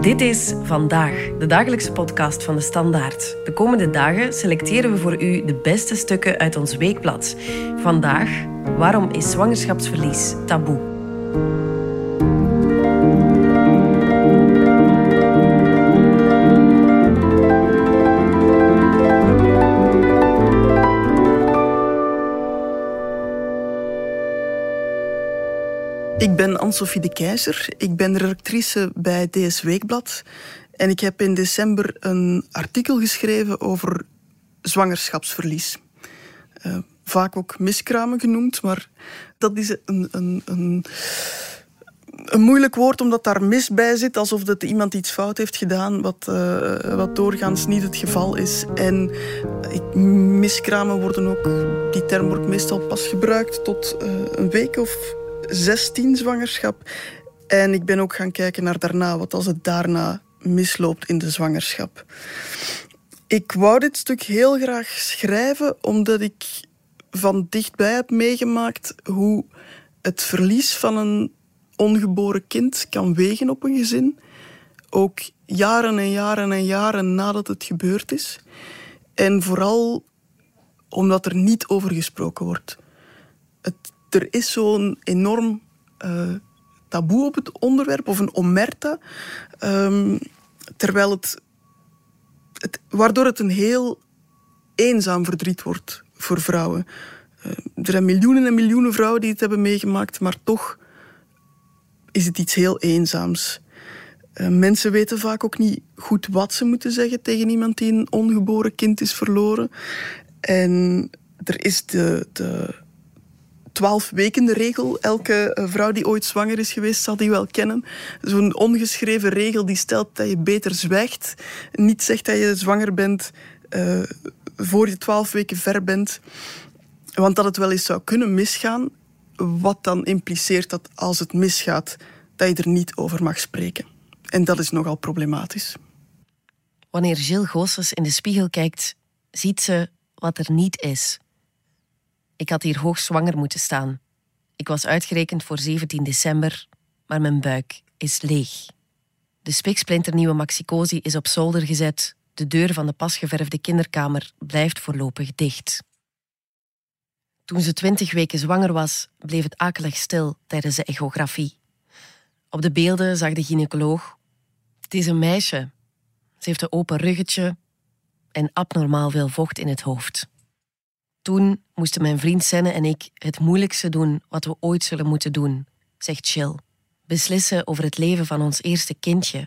Dit is Vandaag, de dagelijkse podcast van de Standaard. De komende dagen selecteren we voor u de beste stukken uit ons weekblad. Vandaag, waarom is zwangerschapsverlies taboe? Ik ben Anne-Sophie de Keizer. Ik ben redactrice bij DS Weekblad. En ik heb in december een artikel geschreven over zwangerschapsverlies. Uh, vaak ook miskramen genoemd, maar dat is een, een, een, een moeilijk woord omdat daar mis bij zit, alsof dat iemand iets fout heeft gedaan, wat, uh, wat doorgaans niet het geval is. En miskramen worden ook, die term wordt meestal pas gebruikt tot uh, een week of 16 zwangerschap. En ik ben ook gaan kijken naar daarna, wat als het daarna misloopt in de zwangerschap. Ik wou dit stuk heel graag schrijven omdat ik van dichtbij heb meegemaakt hoe het verlies van een ongeboren kind kan wegen op een gezin. Ook jaren en jaren en jaren nadat het gebeurd is. En vooral omdat er niet over gesproken wordt. Het er is zo'n enorm uh, taboe op het onderwerp, of een omerta, um, terwijl het, het, waardoor het een heel eenzaam verdriet wordt voor vrouwen. Uh, er zijn miljoenen en miljoenen vrouwen die het hebben meegemaakt, maar toch is het iets heel eenzaams. Uh, mensen weten vaak ook niet goed wat ze moeten zeggen tegen iemand die een ongeboren kind is verloren. En er is de, de twaalf weken regel. Elke eh, vrouw die ooit zwanger is geweest zal die wel kennen. Zo'n ongeschreven regel die stelt dat je beter zwijgt. Niet zegt dat je zwanger bent uh, voor je twaalf weken ver bent. Want dat het wel eens zou kunnen misgaan. Wat dan impliceert dat als het misgaat, dat je er niet over mag spreken. En dat is nogal problematisch. Wanneer Gilles Goossens in de spiegel kijkt, ziet ze wat er niet is. Ik had hier hoogzwanger moeten staan. Ik was uitgerekend voor 17 december, maar mijn buik is leeg. De spiksplinternieuwe maxicosi is op zolder gezet. De deur van de pasgeverfde kinderkamer blijft voorlopig dicht. Toen ze twintig weken zwanger was, bleef het akelig stil tijdens de echografie. Op de beelden zag de gynaecoloog: Het is een meisje. Ze heeft een open ruggetje en abnormaal veel vocht in het hoofd. Toen moesten mijn vriend Senne en ik het moeilijkste doen wat we ooit zullen moeten doen, zegt Chill. Beslissen over het leven van ons eerste kindje.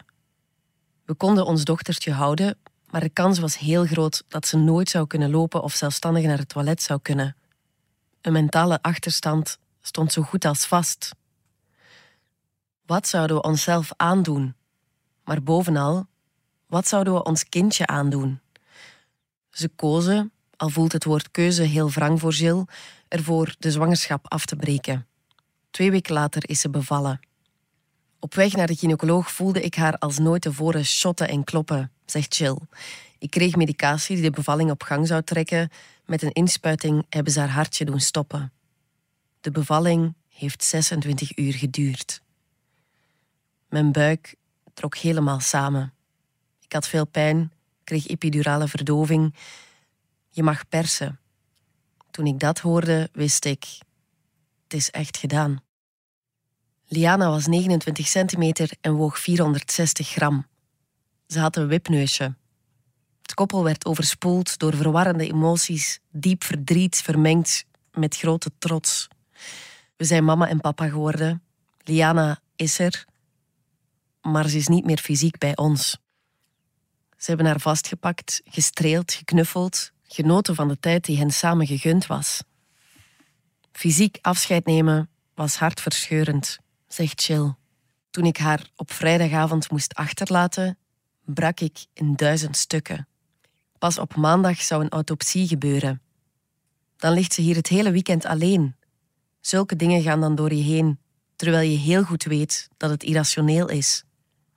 We konden ons dochtertje houden, maar de kans was heel groot dat ze nooit zou kunnen lopen of zelfstandig naar het toilet zou kunnen. Een mentale achterstand stond zo goed als vast. Wat zouden we onszelf aandoen? Maar bovenal, wat zouden we ons kindje aandoen? Ze kozen al voelt het woord keuze heel wrang voor Jill, ervoor de zwangerschap af te breken. Twee weken later is ze bevallen. Op weg naar de gynaecoloog voelde ik haar als nooit tevoren shotten en kloppen, zegt Jill. Ik kreeg medicatie die de bevalling op gang zou trekken. Met een inspuiting hebben ze haar hartje doen stoppen. De bevalling heeft 26 uur geduurd. Mijn buik trok helemaal samen. Ik had veel pijn, kreeg epidurale verdoving je mag persen. Toen ik dat hoorde, wist ik, het is echt gedaan. Liana was 29 centimeter en woog 460 gram. Ze had een wipneusje. Het koppel werd overspoeld door verwarrende emoties, diep verdriet vermengd met grote trots. We zijn mama en papa geworden. Liana is er, maar ze is niet meer fysiek bij ons. Ze hebben haar vastgepakt, gestreeld, geknuffeld, genoten van de tijd die hen samen gegund was. Fysiek afscheid nemen was hartverscheurend, zegt Chill. Toen ik haar op vrijdagavond moest achterlaten, brak ik in duizend stukken. Pas op maandag zou een autopsie gebeuren. Dan ligt ze hier het hele weekend alleen. Zulke dingen gaan dan door je heen, terwijl je heel goed weet dat het irrationeel is.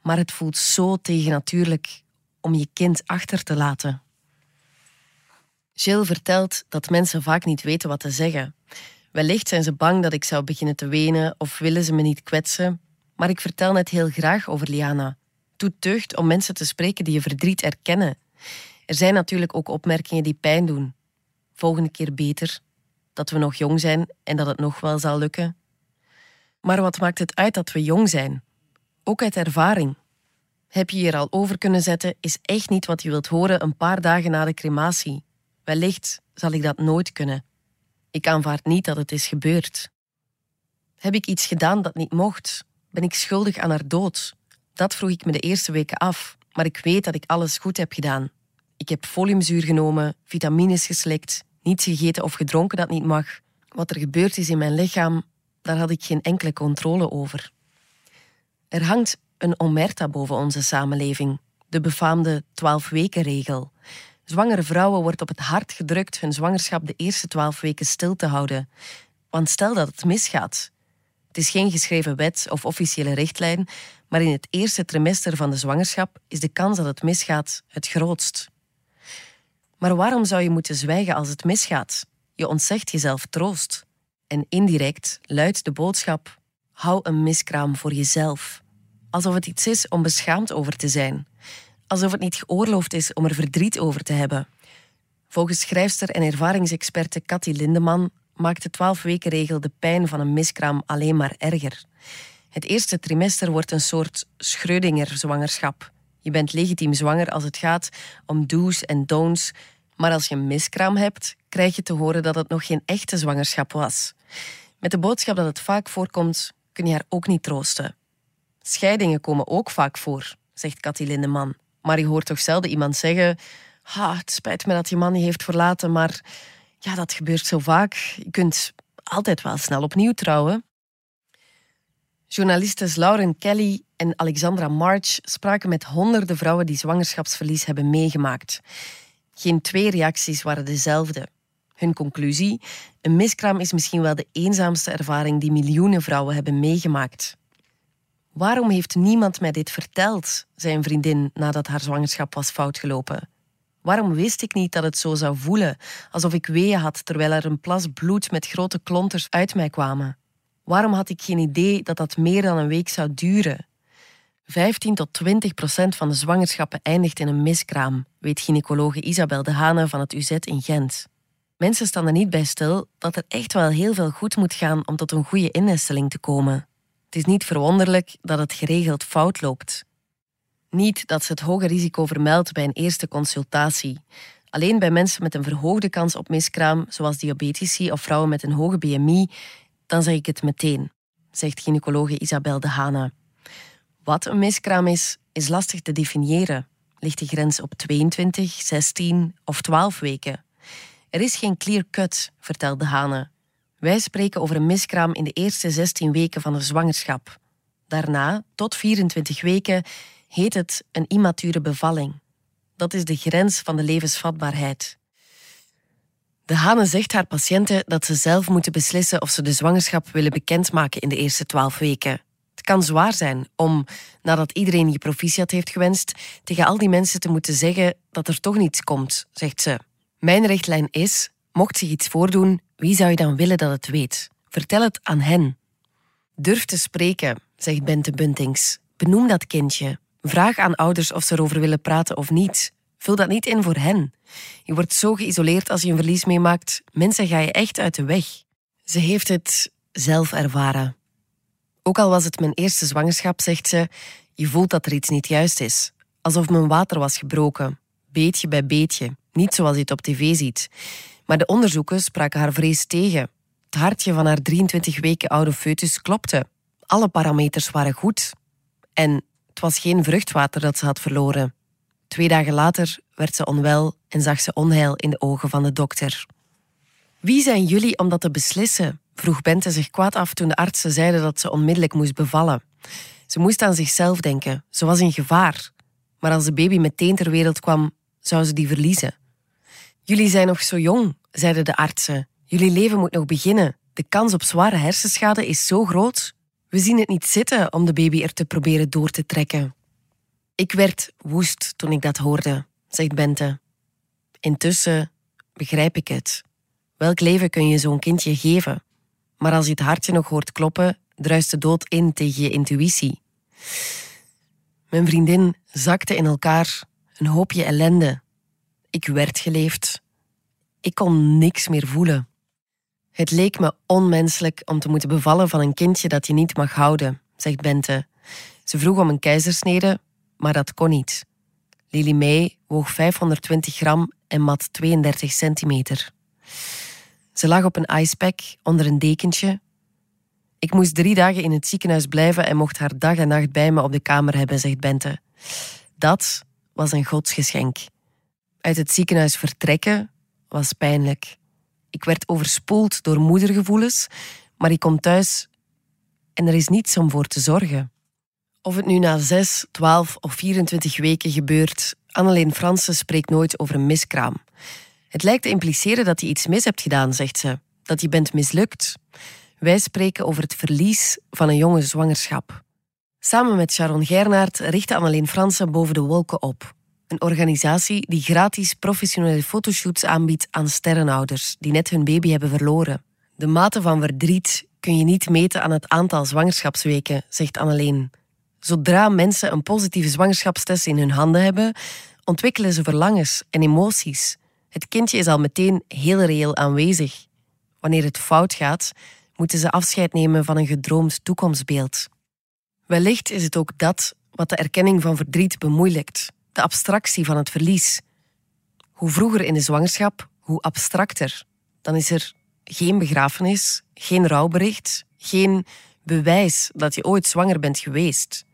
Maar het voelt zo tegennatuurlijk om je kind achter te laten. Jill vertelt dat mensen vaak niet weten wat te zeggen. Wellicht zijn ze bang dat ik zou beginnen te wenen of willen ze me niet kwetsen, maar ik vertel net heel graag over Liana. Doe deugd om mensen te spreken die je verdriet erkennen. Er zijn natuurlijk ook opmerkingen die pijn doen. Volgende keer beter. Dat we nog jong zijn en dat het nog wel zal lukken. Maar wat maakt het uit dat we jong zijn? Ook uit ervaring. Heb je hier al over kunnen zetten, is echt niet wat je wilt horen een paar dagen na de crematie. Wellicht zal ik dat nooit kunnen. Ik aanvaard niet dat het is gebeurd. Heb ik iets gedaan dat niet mocht? Ben ik schuldig aan haar dood? Dat vroeg ik me de eerste weken af, maar ik weet dat ik alles goed heb gedaan. Ik heb foliumzuur genomen, vitamines geslikt, niets gegeten of gedronken dat niet mag. Wat er gebeurd is in mijn lichaam, daar had ik geen enkele controle over. Er hangt een omerta boven onze samenleving, de befaamde 12-weken-regel. Zwangere vrouwen wordt op het hart gedrukt hun zwangerschap de eerste 12 weken stil te houden. Want stel dat het misgaat. Het is geen geschreven wet of officiële richtlijn, maar in het eerste trimester van de zwangerschap is de kans dat het misgaat het grootst. Maar waarom zou je moeten zwijgen als het misgaat? Je ontzegt jezelf troost. En indirect luidt de boodschap: hou een miskraam voor jezelf. Alsof het iets is om beschaamd over te zijn. Alsof het niet geoorloofd is om er verdriet over te hebben. Volgens schrijfster en ervaringsexperte Cathy Lindeman maakt de 12-weken-regel de pijn van een miskraam alleen maar erger. Het eerste trimester wordt een soort Schrödinger-zwangerschap. Je bent legitiem zwanger als het gaat om do's en don'ts, maar als je een miskraam hebt, krijg je te horen dat het nog geen echte zwangerschap was. Met de boodschap dat het vaak voorkomt, kun je haar ook niet troosten. Scheidingen komen ook vaak voor, zegt Cathy Lindeman. Maar je hoort toch zelden iemand zeggen: ha, Het spijt me dat je man je heeft verlaten, maar ja, dat gebeurt zo vaak. Je kunt altijd wel snel opnieuw trouwen. Journalistes Lauren Kelly en Alexandra March spraken met honderden vrouwen die zwangerschapsverlies hebben meegemaakt. Geen twee reacties waren dezelfde. Hun conclusie: een miskraam is misschien wel de eenzaamste ervaring die miljoenen vrouwen hebben meegemaakt. Waarom heeft niemand mij dit verteld? zei een vriendin nadat haar zwangerschap was fout gelopen. Waarom wist ik niet dat het zo zou voelen, alsof ik weeën had terwijl er een plas bloed met grote klonters uit mij kwamen? Waarom had ik geen idee dat dat meer dan een week zou duren? 15 tot 20 procent van de zwangerschappen eindigt in een miskraam, weet gynaecologe Isabel de Hane van het UZ in Gent. Mensen staan er niet bij stil dat er echt wel heel veel goed moet gaan om tot een goede innesteling te komen. Het is niet verwonderlijk dat het geregeld fout loopt. Niet dat ze het hoge risico vermeldt bij een eerste consultatie. Alleen bij mensen met een verhoogde kans op miskraam, zoals diabetici of vrouwen met een hoge BMI, dan zeg ik het meteen, zegt gynaecologe Isabel de Hana. Wat een miskraam is, is lastig te definiëren. Ligt de grens op 22, 16 of 12 weken? Er is geen clear cut, vertelt de Hane. Wij spreken over een miskraam in de eerste 16 weken van de zwangerschap. Daarna, tot 24 weken, heet het een immature bevalling. Dat is de grens van de levensvatbaarheid. De Hane zegt haar patiënten dat ze zelf moeten beslissen of ze de zwangerschap willen bekendmaken in de eerste 12 weken. Het kan zwaar zijn om, nadat iedereen je proficiat heeft gewenst, tegen al die mensen te moeten zeggen dat er toch niets komt, zegt ze. Mijn richtlijn is: mocht zich iets voordoen, wie zou je dan willen dat het weet? Vertel het aan hen. Durf te spreken, zegt Bente Buntings. Benoem dat kindje. Vraag aan ouders of ze erover willen praten of niet. Vul dat niet in voor hen. Je wordt zo geïsoleerd als je een verlies meemaakt. Mensen ga je echt uit de weg. Ze heeft het zelf ervaren. Ook al was het mijn eerste zwangerschap, zegt ze, je voelt dat er iets niet juist is. Alsof mijn water was gebroken. Beetje bij beetje. Niet zoals je het op tv ziet. Maar de onderzoeken spraken haar vrees tegen. Het hartje van haar 23 weken oude foetus klopte. Alle parameters waren goed. En het was geen vruchtwater dat ze had verloren. Twee dagen later werd ze onwel en zag ze onheil in de ogen van de dokter. Wie zijn jullie om dat te beslissen? vroeg Bente zich kwaad af toen de artsen zeiden dat ze onmiddellijk moest bevallen. Ze moest aan zichzelf denken. Ze was in gevaar. Maar als de baby meteen ter wereld kwam, zou ze die verliezen. Jullie zijn nog zo jong, zeiden de artsen. Jullie leven moet nog beginnen. De kans op zware hersenschade is zo groot. We zien het niet zitten om de baby er te proberen door te trekken. Ik werd woest toen ik dat hoorde, zegt Bente. Intussen begrijp ik het. Welk leven kun je zo'n kindje geven? Maar als je het hartje nog hoort kloppen, druist de dood in tegen je intuïtie. Mijn vriendin zakte in elkaar, een hoopje ellende. Ik werd geleefd. Ik kon niks meer voelen. Het leek me onmenselijk om te moeten bevallen van een kindje dat je niet mag houden, zegt Bente. Ze vroeg om een keizersnede, maar dat kon niet. Lily May woog 520 gram en mat 32 centimeter. Ze lag op een icepack onder een dekentje. Ik moest drie dagen in het ziekenhuis blijven en mocht haar dag en nacht bij me op de kamer hebben, zegt Bente. Dat was een godsgeschenk. Uit het ziekenhuis vertrekken was pijnlijk. Ik werd overspoeld door moedergevoelens, maar ik kom thuis en er is niets om voor te zorgen. Of het nu na 6, 12 of 24 weken gebeurt, Anneleen Fransen spreekt nooit over een miskraam. Het lijkt te impliceren dat je iets mis hebt gedaan, zegt ze. Dat je bent mislukt. Wij spreken over het verlies van een jonge zwangerschap. Samen met Sharon Gernaert richtte Anneleen Fransen Boven de Wolken op. Een organisatie die gratis professionele fotoshoots aanbiedt aan sterrenouders die net hun baby hebben verloren. De mate van verdriet kun je niet meten aan het aantal zwangerschapsweken, zegt Anneleen. Zodra mensen een positieve zwangerschapstest in hun handen hebben, ontwikkelen ze verlangens en emoties. Het kindje is al meteen heel reëel aanwezig. Wanneer het fout gaat, moeten ze afscheid nemen van een gedroomd toekomstbeeld. Wellicht is het ook dat wat de erkenning van verdriet bemoeilijkt, de abstractie van het verlies. Hoe vroeger in de zwangerschap, hoe abstracter. Dan is er geen begrafenis, geen rouwbericht, geen bewijs dat je ooit zwanger bent geweest.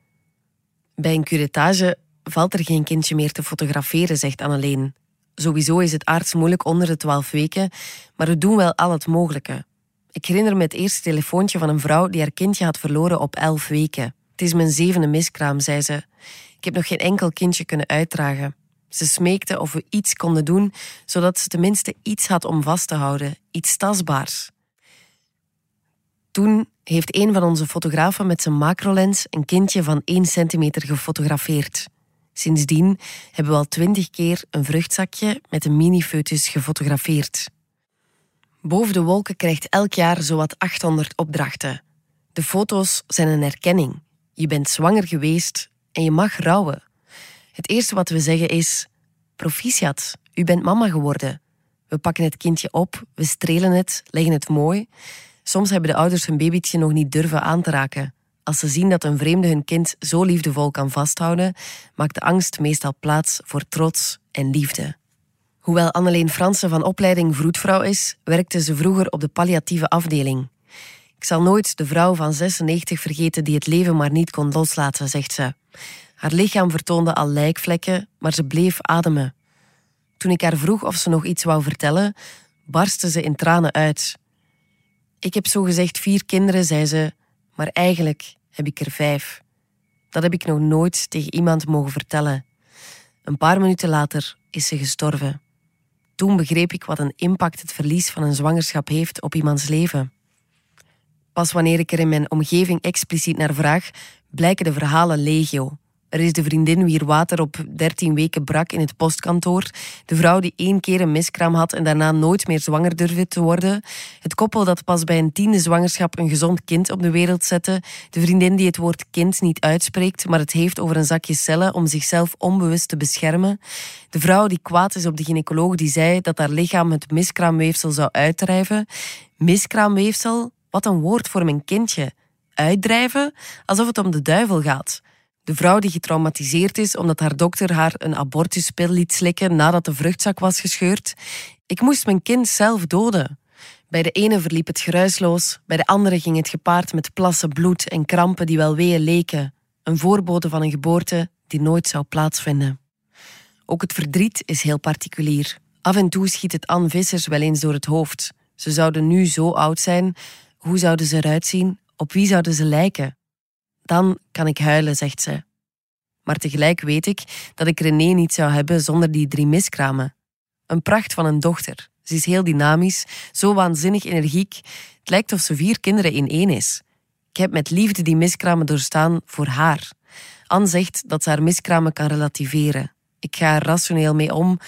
Bij een curettage valt er geen kindje meer te fotograferen, zegt Anneleen. Sowieso is het arts moeilijk onder de twaalf weken, maar we doen wel al het mogelijke. Ik herinner me het eerste telefoontje van een vrouw die haar kindje had verloren op elf weken. Het is mijn zevende miskraam, zei ze. Ik heb nog geen enkel kindje kunnen uitdragen. Ze smeekte of we iets konden doen, zodat ze tenminste iets had om vast te houden, iets tastbaars. Toen heeft een van onze fotografen met zijn macrolens een kindje van 1 centimeter gefotografeerd. Sindsdien hebben we al twintig keer een vruchtzakje met een mini-foetus gefotografeerd. Boven de wolken krijgt elk jaar zowat 800 opdrachten. De foto's zijn een erkenning. Je bent zwanger geweest en je mag rouwen. Het eerste wat we zeggen is: Proficiat, u bent mama geworden. We pakken het kindje op, we strelen het, leggen het mooi. Soms hebben de ouders hun babytje nog niet durven aan te raken. Als ze zien dat een vreemde hun kind zo liefdevol kan vasthouden, maakt de angst meestal plaats voor trots en liefde. Hoewel Anneleen Fransen van opleiding vroedvrouw is, werkte ze vroeger op de palliatieve afdeling. Ik zal nooit de vrouw van 96 vergeten die het leven maar niet kon loslaten, zegt ze. Haar lichaam vertoonde al lijkvlekken, maar ze bleef ademen. Toen ik haar vroeg of ze nog iets wou vertellen, barstte ze in tranen uit. Ik heb zogezegd vier kinderen, zei ze, maar eigenlijk heb ik er vijf. Dat heb ik nog nooit tegen iemand mogen vertellen. Een paar minuten later is ze gestorven. Toen begreep ik wat een impact het verlies van een zwangerschap heeft op iemands leven. Pas wanneer ik er in mijn omgeving expliciet naar vraag, blijken de verhalen legio. Er is de vriendin wier water op 13 weken brak in het postkantoor. De vrouw die één keer een miskraam had en daarna nooit meer zwanger durfde te worden. Het koppel dat pas bij een tiende zwangerschap een gezond kind op de wereld zette. De vriendin die het woord kind niet uitspreekt, maar het heeft over een zakje cellen om zichzelf onbewust te beschermen. De vrouw die kwaad is op de gynaecoloog die zei dat haar lichaam het miskraamweefsel zou uitdrijven. Miskraamweefsel? Wat een woord voor mijn kindje. Uitdrijven? Alsof het om de duivel gaat. De vrouw die getraumatiseerd is omdat haar dokter haar een abortuspil liet slikken nadat de vruchtzak was gescheurd. Ik moest mijn kind zelf doden. Bij de ene verliep het geruisloos, bij de andere ging het gepaard met plassen bloed en krampen die wel weeën leken. Een voorbode van een geboorte die nooit zou plaatsvinden. Ook het verdriet is heel particulier. Af en toe schiet het Anne Vissers wel eens door het hoofd. Ze zouden nu zo oud zijn. Hoe zouden ze eruit zien? Op wie zouden ze lijken? Dan kan ik huilen, zegt ze. Maar tegelijk weet ik dat ik René niet zou hebben zonder die drie miskramen. Een pracht van een dochter. Ze is heel dynamisch, zo waanzinnig energiek. Het lijkt of ze vier kinderen in één is. Ik heb met liefde die miskramen doorstaan voor haar. Anne zegt dat ze haar miskramen kan relativeren. Ik ga er rationeel mee om,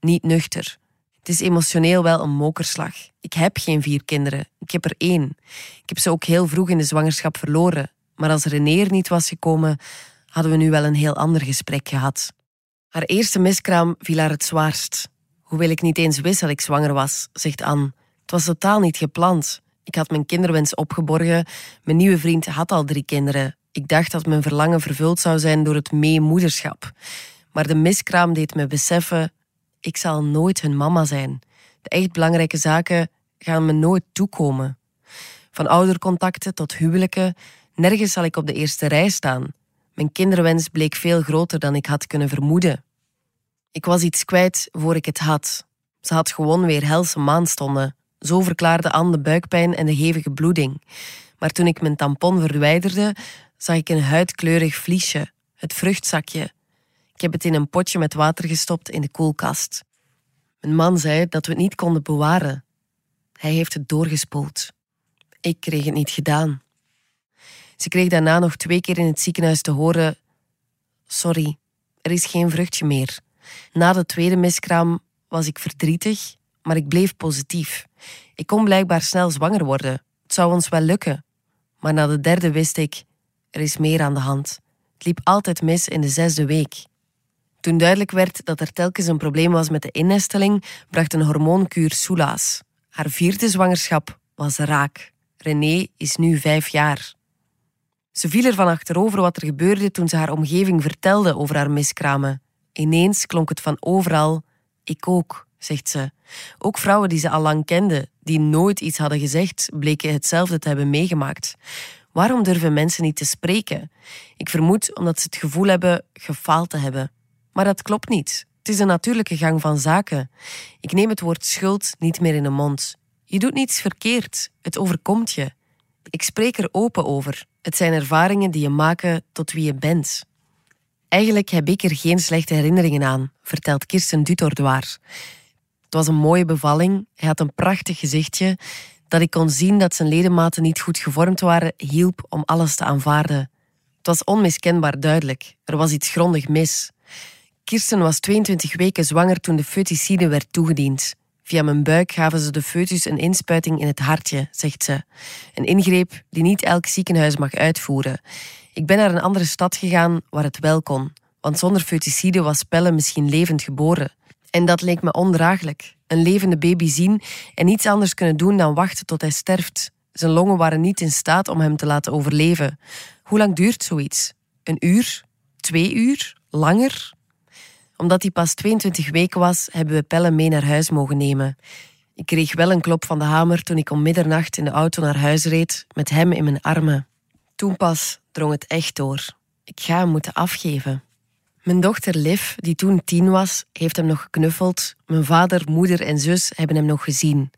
niet nuchter. Het is emotioneel wel een mokerslag. Ik heb geen vier kinderen, ik heb er één. Ik heb ze ook heel vroeg in de zwangerschap verloren. Maar als René er niet was gekomen, hadden we nu wel een heel ander gesprek gehad. Haar eerste miskraam viel haar het zwaarst. Hoewel ik niet eens wist dat ik zwanger was, zegt Anne. Het was totaal niet gepland. Ik had mijn kinderwens opgeborgen. Mijn nieuwe vriend had al drie kinderen. Ik dacht dat mijn verlangen vervuld zou zijn door het meemoederschap. Maar de miskraam deed me beseffen: ik zal nooit hun mama zijn. De echt belangrijke zaken gaan me nooit toekomen. Van oudercontacten tot huwelijken, nergens zal ik op de eerste rij staan. Mijn kinderwens bleek veel groter dan ik had kunnen vermoeden. Ik was iets kwijt voor ik het had. Ze had gewoon weer helse maanstonden. Zo verklaarde Anne de buikpijn en de hevige bloeding. Maar toen ik mijn tampon verwijderde, zag ik een huidkleurig vliesje, het vruchtzakje. Ik heb het in een potje met water gestopt in de koelkast. Mijn man zei dat we het niet konden bewaren. Hij heeft het doorgespoeld. Ik kreeg het niet gedaan. Ze kreeg daarna nog twee keer in het ziekenhuis te horen: Sorry, er is geen vruchtje meer. Na de tweede miskraam was ik verdrietig, maar ik bleef positief. Ik kon blijkbaar snel zwanger worden. Het zou ons wel lukken. Maar na de derde wist ik: er is meer aan de hand. Het liep altijd mis in de zesde week. Toen duidelijk werd dat er telkens een probleem was met de innesteling, bracht een hormoonkuur soelaas. Haar vierde zwangerschap was raak. René is nu vijf jaar. Ze viel ervan achterover wat er gebeurde toen ze haar omgeving vertelde over haar miskramen. Ineens klonk het van overal: Ik ook, zegt ze. Ook vrouwen die ze al lang kende, die nooit iets hadden gezegd, bleken hetzelfde te hebben meegemaakt. Waarom durven mensen niet te spreken? Ik vermoed omdat ze het gevoel hebben gefaald te hebben. Maar dat klopt niet. Het is een natuurlijke gang van zaken. Ik neem het woord schuld niet meer in de mond. Je doet niets verkeerd. Het overkomt je. Ik spreek er open over. Het zijn ervaringen die je maken tot wie je bent. Eigenlijk heb ik er geen slechte herinneringen aan, vertelt Kirsten Dutordoir. Het was een mooie bevalling. Hij had een prachtig gezichtje. Dat ik kon zien dat zijn ledematen niet goed gevormd waren, hielp om alles te aanvaarden. Het was onmiskenbaar duidelijk. Er was iets grondig mis. Kirsten was 22 weken zwanger toen de foeticide werd toegediend. Via mijn buik gaven ze de foetus een inspuiting in het hartje, zegt ze. Een ingreep die niet elk ziekenhuis mag uitvoeren. Ik ben naar een andere stad gegaan waar het wel kon, want zonder foeticide was Pelle misschien levend geboren. En dat leek me ondraaglijk. Een levende baby zien en niets anders kunnen doen dan wachten tot hij sterft. Zijn longen waren niet in staat om hem te laten overleven. Hoe lang duurt zoiets? Een uur? Twee uur? Langer? Omdat hij pas 22 weken was, hebben we Pelle mee naar huis mogen nemen. Ik kreeg wel een klop van de hamer toen ik om middernacht in de auto naar huis reed, met hem in mijn armen. Toen pas drong het echt door. Ik ga hem moeten afgeven. Mijn dochter Liv, die toen tien was, heeft hem nog geknuffeld. Mijn vader, moeder en zus hebben hem nog gezien.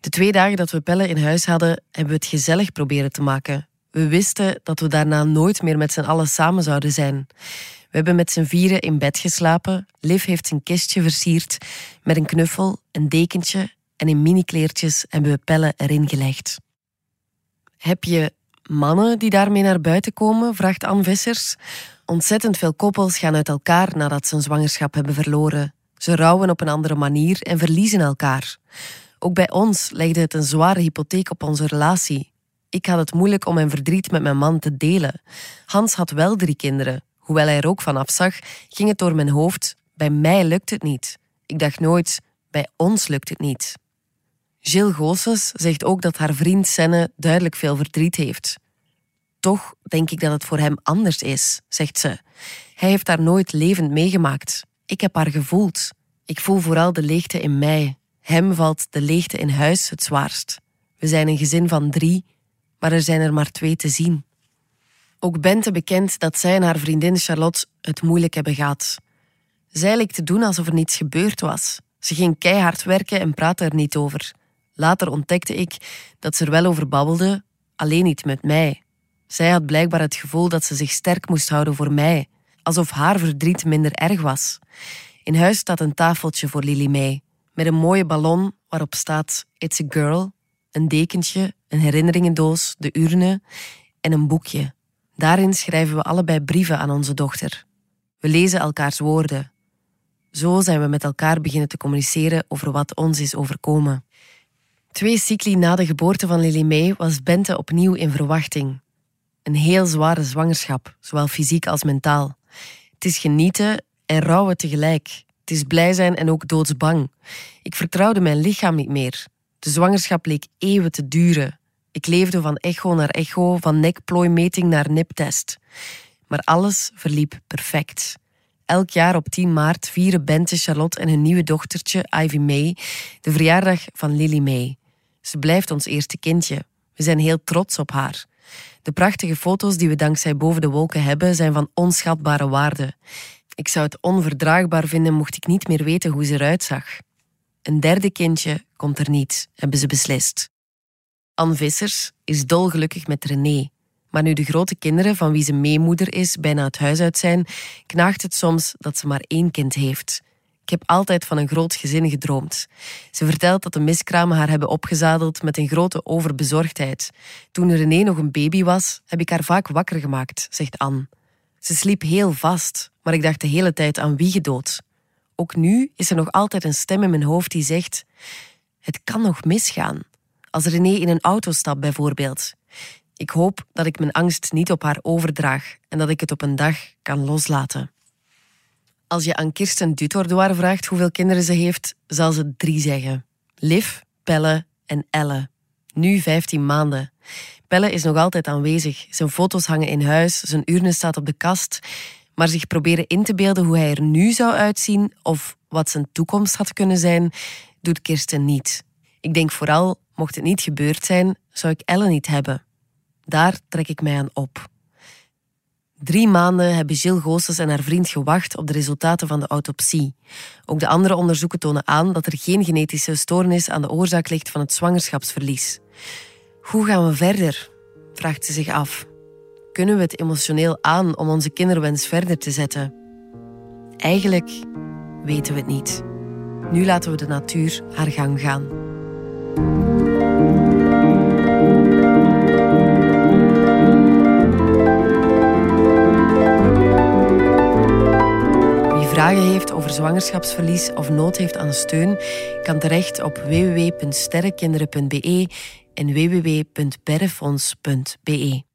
De twee dagen dat we Pelle in huis hadden, hebben we het gezellig proberen te maken. We wisten dat we daarna nooit meer met z'n allen samen zouden zijn. We hebben met z'n vieren in bed geslapen. Liv heeft zijn kistje versierd met een knuffel, een dekentje en in minikleertjes hebben we pellen erin gelegd. Heb je mannen die daarmee naar buiten komen? vraagt Anne Vissers. Ontzettend veel koppels gaan uit elkaar nadat ze een zwangerschap hebben verloren. Ze rouwen op een andere manier en verliezen elkaar. Ook bij ons legde het een zware hypotheek op onze relatie. Ik had het moeilijk om mijn verdriet met mijn man te delen. Hans had wel drie kinderen, Hoewel hij er ook van afzag, ging het door mijn hoofd: bij mij lukt het niet. Ik dacht nooit: bij ons lukt het niet. Jill Goossens zegt ook dat haar vriend Senne duidelijk veel verdriet heeft. Toch denk ik dat het voor hem anders is, zegt ze. Hij heeft haar nooit levend meegemaakt. Ik heb haar gevoeld. Ik voel vooral de leegte in mij. Hem valt de leegte in huis het zwaarst. We zijn een gezin van drie, maar er zijn er maar twee te zien. Ook Bente bekent dat zij en haar vriendin Charlotte het moeilijk hebben gehad. Zij leek te doen alsof er niets gebeurd was. Ze ging keihard werken en praatte er niet over. Later ontdekte ik dat ze er wel over babbelde, alleen niet met mij. Zij had blijkbaar het gevoel dat ze zich sterk moest houden voor mij, alsof haar verdriet minder erg was. In huis staat een tafeltje voor Lily May, met een mooie ballon waarop staat It's a Girl, een dekentje, een herinneringendoos, de urne en een boekje. Daarin schrijven we allebei brieven aan onze dochter. We lezen elkaars woorden. Zo zijn we met elkaar beginnen te communiceren over wat ons is overkomen. Twee cycli na de geboorte van Lily May was Bente opnieuw in verwachting. Een heel zware zwangerschap, zowel fysiek als mentaal. Het is genieten en rouwen tegelijk. Het is blij zijn en ook doodsbang. Ik vertrouwde mijn lichaam niet meer. De zwangerschap leek eeuwen te duren. Ik leefde van echo naar echo, van nekplooimeting naar niptest. Maar alles verliep perfect. Elk jaar op 10 maart vieren Bente, Charlotte en hun nieuwe dochtertje, Ivy May, de verjaardag van Lily May. Ze blijft ons eerste kindje. We zijn heel trots op haar. De prachtige foto's die we dankzij Boven de Wolken hebben, zijn van onschatbare waarde. Ik zou het onverdraagbaar vinden mocht ik niet meer weten hoe ze eruit zag. Een derde kindje komt er niet, hebben ze beslist. Anne Vissers is dolgelukkig met René. Maar nu de grote kinderen van wie ze meemoeder is bijna het huis uit zijn, knaagt het soms dat ze maar één kind heeft. Ik heb altijd van een groot gezin gedroomd. Ze vertelt dat de miskramen haar hebben opgezadeld met een grote overbezorgdheid. Toen René nog een baby was, heb ik haar vaak wakker gemaakt, zegt Anne. Ze sliep heel vast, maar ik dacht de hele tijd aan wie gedood. Ook nu is er nog altijd een stem in mijn hoofd die zegt: Het kan nog misgaan. Als René in een auto stapt, bijvoorbeeld. Ik hoop dat ik mijn angst niet op haar overdraag en dat ik het op een dag kan loslaten. Als je aan Kirsten Dutordoir vraagt hoeveel kinderen ze heeft, zal ze drie zeggen. Liv, Pelle en Elle. Nu 15 maanden. Pelle is nog altijd aanwezig. Zijn foto's hangen in huis, zijn urne staat op de kast. Maar zich proberen in te beelden hoe hij er nu zou uitzien of wat zijn toekomst had kunnen zijn, doet Kirsten niet. Ik denk vooral, mocht het niet gebeurd zijn, zou ik Elle niet hebben. Daar trek ik mij aan op. Drie maanden hebben Gilles Goossens en haar vriend gewacht op de resultaten van de autopsie. Ook de andere onderzoeken tonen aan dat er geen genetische stoornis aan de oorzaak ligt van het zwangerschapsverlies. Hoe gaan we verder? vraagt ze zich af. Kunnen we het emotioneel aan om onze kinderwens verder te zetten? Eigenlijk weten we het niet. Nu laten we de natuur haar gang gaan. Vragen heeft over zwangerschapsverlies of nood heeft aan steun, kan terecht op www.sterrenkinderen.be en www.berrefonds.be.